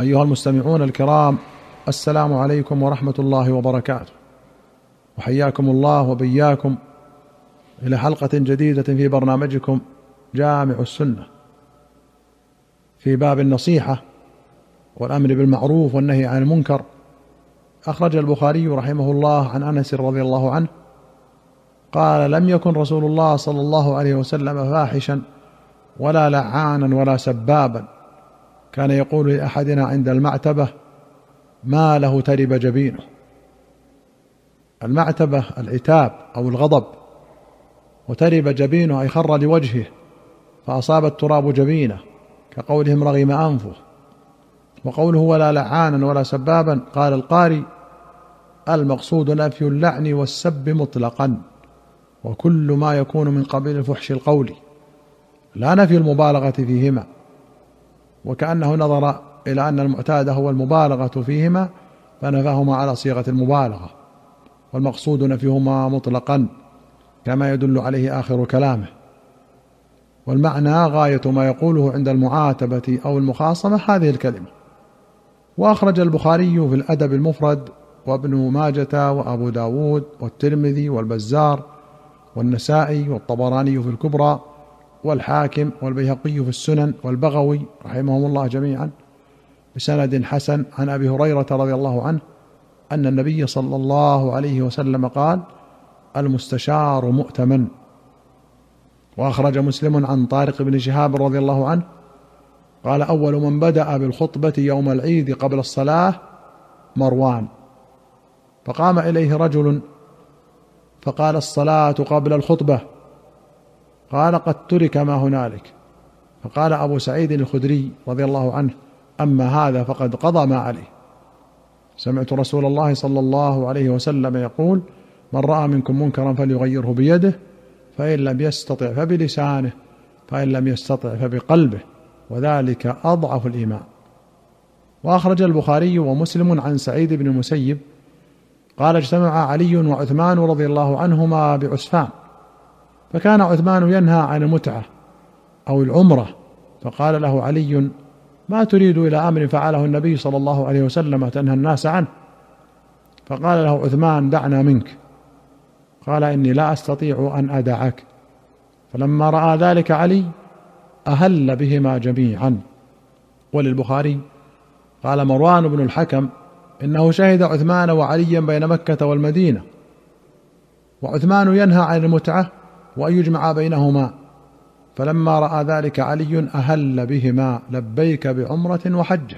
أيها المستمعون الكرام السلام عليكم ورحمة الله وبركاته. وحياكم الله وبياكم إلى حلقة جديدة في برنامجكم جامع السنة. في باب النصيحة والأمر بالمعروف والنهي عن المنكر أخرج البخاري رحمه الله عن أنس رضي الله عنه قال لم يكن رسول الله صلى الله عليه وسلم فاحشا ولا لعانا ولا سبابا كان يقول لأحدنا عند المعتبة ما له ترب جبينه. المعتبة العتاب أو الغضب وترب جبينه أي خر لوجهه فأصاب التراب جبينة كقولهم رغم أنفه. وقوله ولا لعانا ولا سبابا قال القاري المقصود نفي اللعن والسب مطلقا وكل ما يكون من قبيل الفحش القولي لا نفي المبالغة فيهما. وكأنه نظر إلى أن المعتاد هو المبالغة فيهما فنفاهما على صيغة المبالغة والمقصود نفيهما مطلقا كما يدل عليه آخر كلامه. والمعنى غاية ما يقوله عند المعاتبة أو المخاصمة هذه الكلمة. وأخرج البخاري في الأدب المفرد وابن ماجة وأبو داود والترمذي والبزار والنسائي والطبراني في الكبرى والحاكم والبيهقي في السنن والبغوي رحمهم الله جميعا بسند حسن عن أبي هريرة رضي الله عنه أن النبي صلى الله عليه وسلم قال المستشار مؤتمن وأخرج مسلم عن طارق بن شهاب رضي الله عنه قال أول من بدأ بالخطبة يوم العيد قبل الصلاة مروان فقام إليه رجل فقال الصلاة قبل الخطبة قال قد ترك ما هنالك. فقال أبو سعيد الخدري رضي الله عنه أما هذا فقد قضى ما عليه. سمعت رسول الله صلى الله عليه وسلم يقول من رأى منكم منكرا فليغيره بيده فإن لم يستطع فبلسانه فإن لم يستطع فبقلبه وذلك أضعف الإيمان. وأخرج البخاري ومسلم عن سعيد بن المسيب قال اجتمع علي وعثمان رضي الله عنهما بعسفان. فكان عثمان ينهى عن المتعة أو العمرة فقال له علي ما تريد إلى أمر فعله النبي صلى الله عليه وسلم تنهى الناس عنه؟ فقال له عثمان دعنا منك. قال إني لا أستطيع أن أدعك. فلما رأى ذلك علي أهل بهما جميعا. وللبخاري قال مروان بن الحكم إنه شهد عثمان وعليا بين مكة والمدينة. وعثمان ينهى عن المتعة وأن يجمع بينهما. فلما رأى ذلك علي أهل بهما لبيك بعمرة وحجه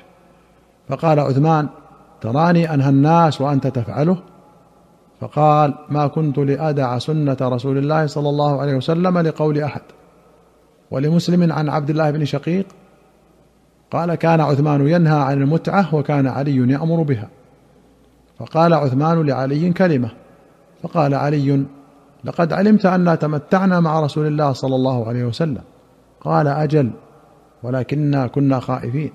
فقال عثمان تراني أنهى الناس وأنت تفعله؟ فقال ما كنت لأدع سنة رسول الله صلى الله عليه وسلم لقول أحد. ولمسلم عن عبد الله بن شقيق؟ قال كان عثمان ينهى عن المتعة وكان علي يأمر بها. فقال عثمان لعلي كلمة. فقال علي لقد علمت أنا تمتعنا مع رسول الله صلى الله عليه وسلم. قال أجل ولكنا كنا خائفين.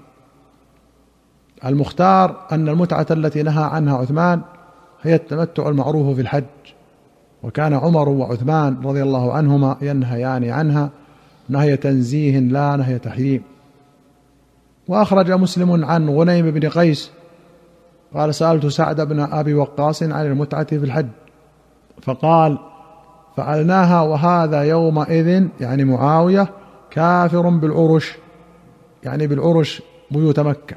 المختار أن المتعة التي نهى عنها عثمان هي التمتع المعروف في الحج. وكان عمر وعثمان رضي الله عنهما ينهيان عنها نهي تنزيه لا نهي تحريم. وأخرج مسلم عن غنيم بن قيس قال سألت سعد بن أبي وقاص عن المتعة في الحج. فقال فعلناها وهذا يومئذ يعني معاوية كافر بالعرش يعني بالعرش بيوت مكة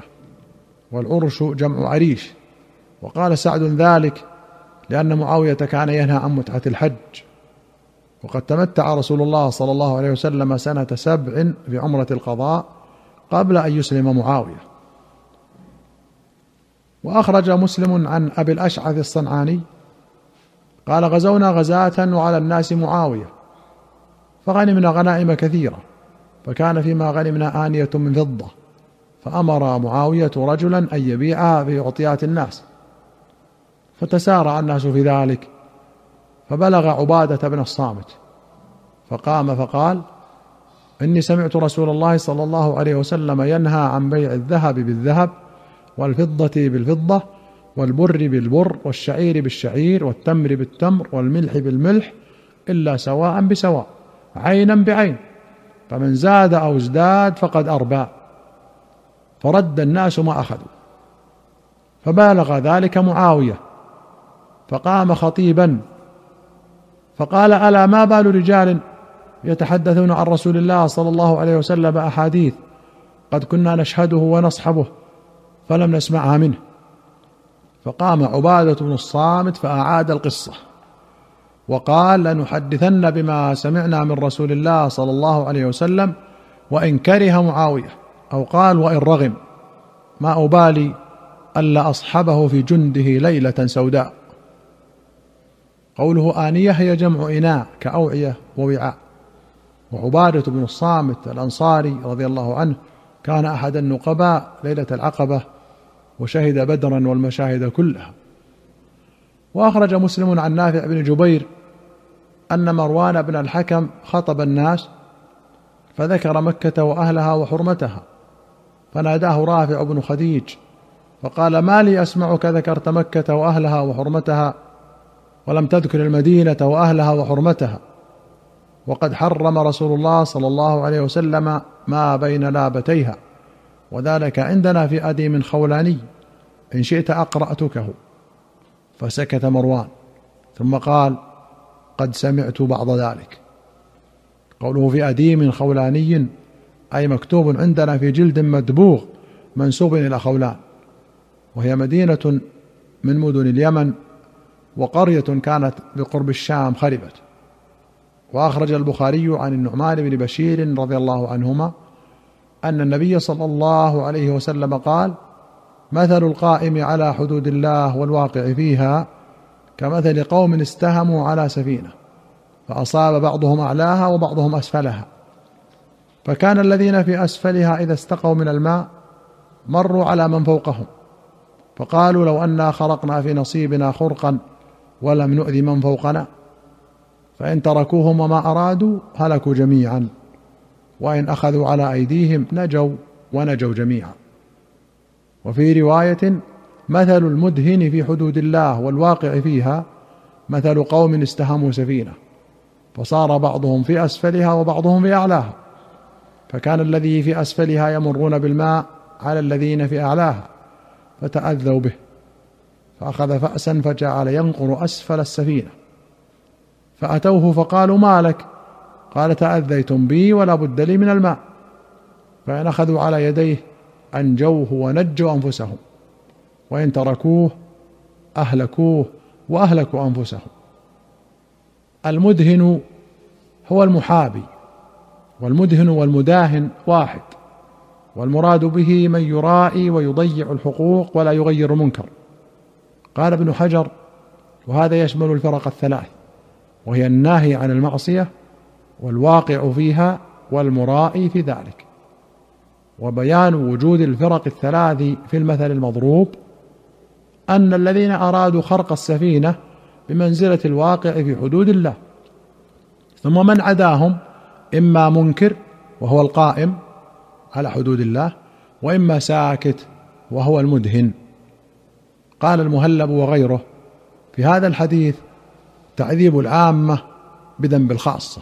والعرش جمع عريش. وقال سعد ذلك لأن معاوية كان ينهى عن متعة الحج. وقد تمتع رسول الله صلى الله عليه وسلم سنة سبع في عمره القضاء قبل أن يسلم معاوية. وأخرج مسلم عن أبي الأشعث الصنعاني قال غزونا غزاة وعلى الناس معاوية فغنمنا غنائم كثيرة فكان فيما غنمنا آنية من فضة فأمر معاوية رجلا أن يبيعها في عطيات الناس. فتسارع الناس في ذلك فبلغ عبادة بن الصامت فقام فقال إني سمعت رسول الله صلى الله عليه وسلم ينهى عن بيع الذهب بالذهب والفضة بالفضة والبر بالبر والشعير بالشعير والتمر بالتمر والملح بالملح إلا سواء بسواء عينا بعين. فمن زاد أو ازداد فقد أربى فرد الناس ما أخذوا. فبالغ ذلك معاوية. فقام خطيبا. فقال ألا ما بال رجال يتحدثون عن رسول الله صلى الله عليه وسلم أحاديث؟ قد كنا نشهده ونصحبه فلم نسمعها منه. فقام عبادة بن الصامت فأعاد القصة. وقال لنحدثن بما سمعنا من رسول الله صلى الله عليه وسلم وإن كره معاوية أو قال وإن رغم ما أبالي ألا أصحبه في جنده ليلة سوداء. قوله آنية هي جمع إناء كأوعية ووعاء. وعبادة بن الصامت الأنصاري رضي الله عنه كان أحد النقباء ليلة العقبة وشهد بدرا والمشاهد كلها. وأخرج مسلم عن نافع بن جبير أن مروان بن الحكم خطب الناس فذكر مكة وأهلها وحرمتها. فناداه رافع بن خديج فقال ما لي أسمعك ذكرت مكة وأهلها وحرمتها ولم تذكر المدينة وأهلها وحرمتها. وقد حرم رسول الله صلى الله عليه وسلم ما بين لابتيها. وذلك عندنا في أديم خولاني. إن شئت أقرأتكه. فسكت مروان. ثم قال قد سمعت بعض ذلك. قوله في أديم خولاني أي مكتوب عندنا في جلد مدبوغ منسوب إلى خولان. وهي مدينة من مدن اليمن وقرية كانت بقرب الشام خربت. وأخرج البخاري عن النعمان بن بشير رضي الله عنهما أن النبي صلى الله عليه وسلم قال مثل القائم على حدود الله والواقع فيها كمثل قوم استهموا على سفينة فأصاب بعضهم أعلاها وبعضهم أسفلها. فكان الذين في أسفلها إذا استقوا من الماء مروا على من فوقهم. فقالوا لو أنا خرقنا في نصيبنا خرقا ولم نؤذي من فوقنا. فإن تركوهم وما أرادوا هلكوا جميعا. وإن أخذوا على أيديهم نجوا ونجوا جميعا. وفي رواية مثل المدهن في حدود الله والواقع فيها مثل قوم استهموا سفينة فصار بعضهم في أسفلها وبعضهم في أعلاها فكان الذي في أسفلها يمرون بالماء على الذين في أعلاها فتأذوا به فأخذ فأسا فجعل ينقر أسفل السفينة فأتوه فقالوا ما لك؟ قال تأذيتم بي ولا بد لي من الماء. فإن أخذوا على يديه أنجوه ونجوا أنفسهم. وإن تركوه أهلكوه وأهلكوا أنفسهم. المدهن هو المحابي والمدهن والمداهن واحد. والمراد به من يرائي ويضيع الحقوق ولا يغير المنكر. قال ابن حجر وهذا يشمل الفرق الثلاث وهي الناهي عن المعصية والواقع فيها والمرائي في ذلك. وبيان وجود الفرق الثلاث في المثل المضروب أن الذين أرادوا خرق السفينة بمنزلة الواقع في حدود الله ثم من عداهم؟ إما منكر وهو القائم على حدود الله وإما ساكت وهو المدهن. قال المهلب وغيره في هذا الحديث تعذيب العامة بذنب الخاصة.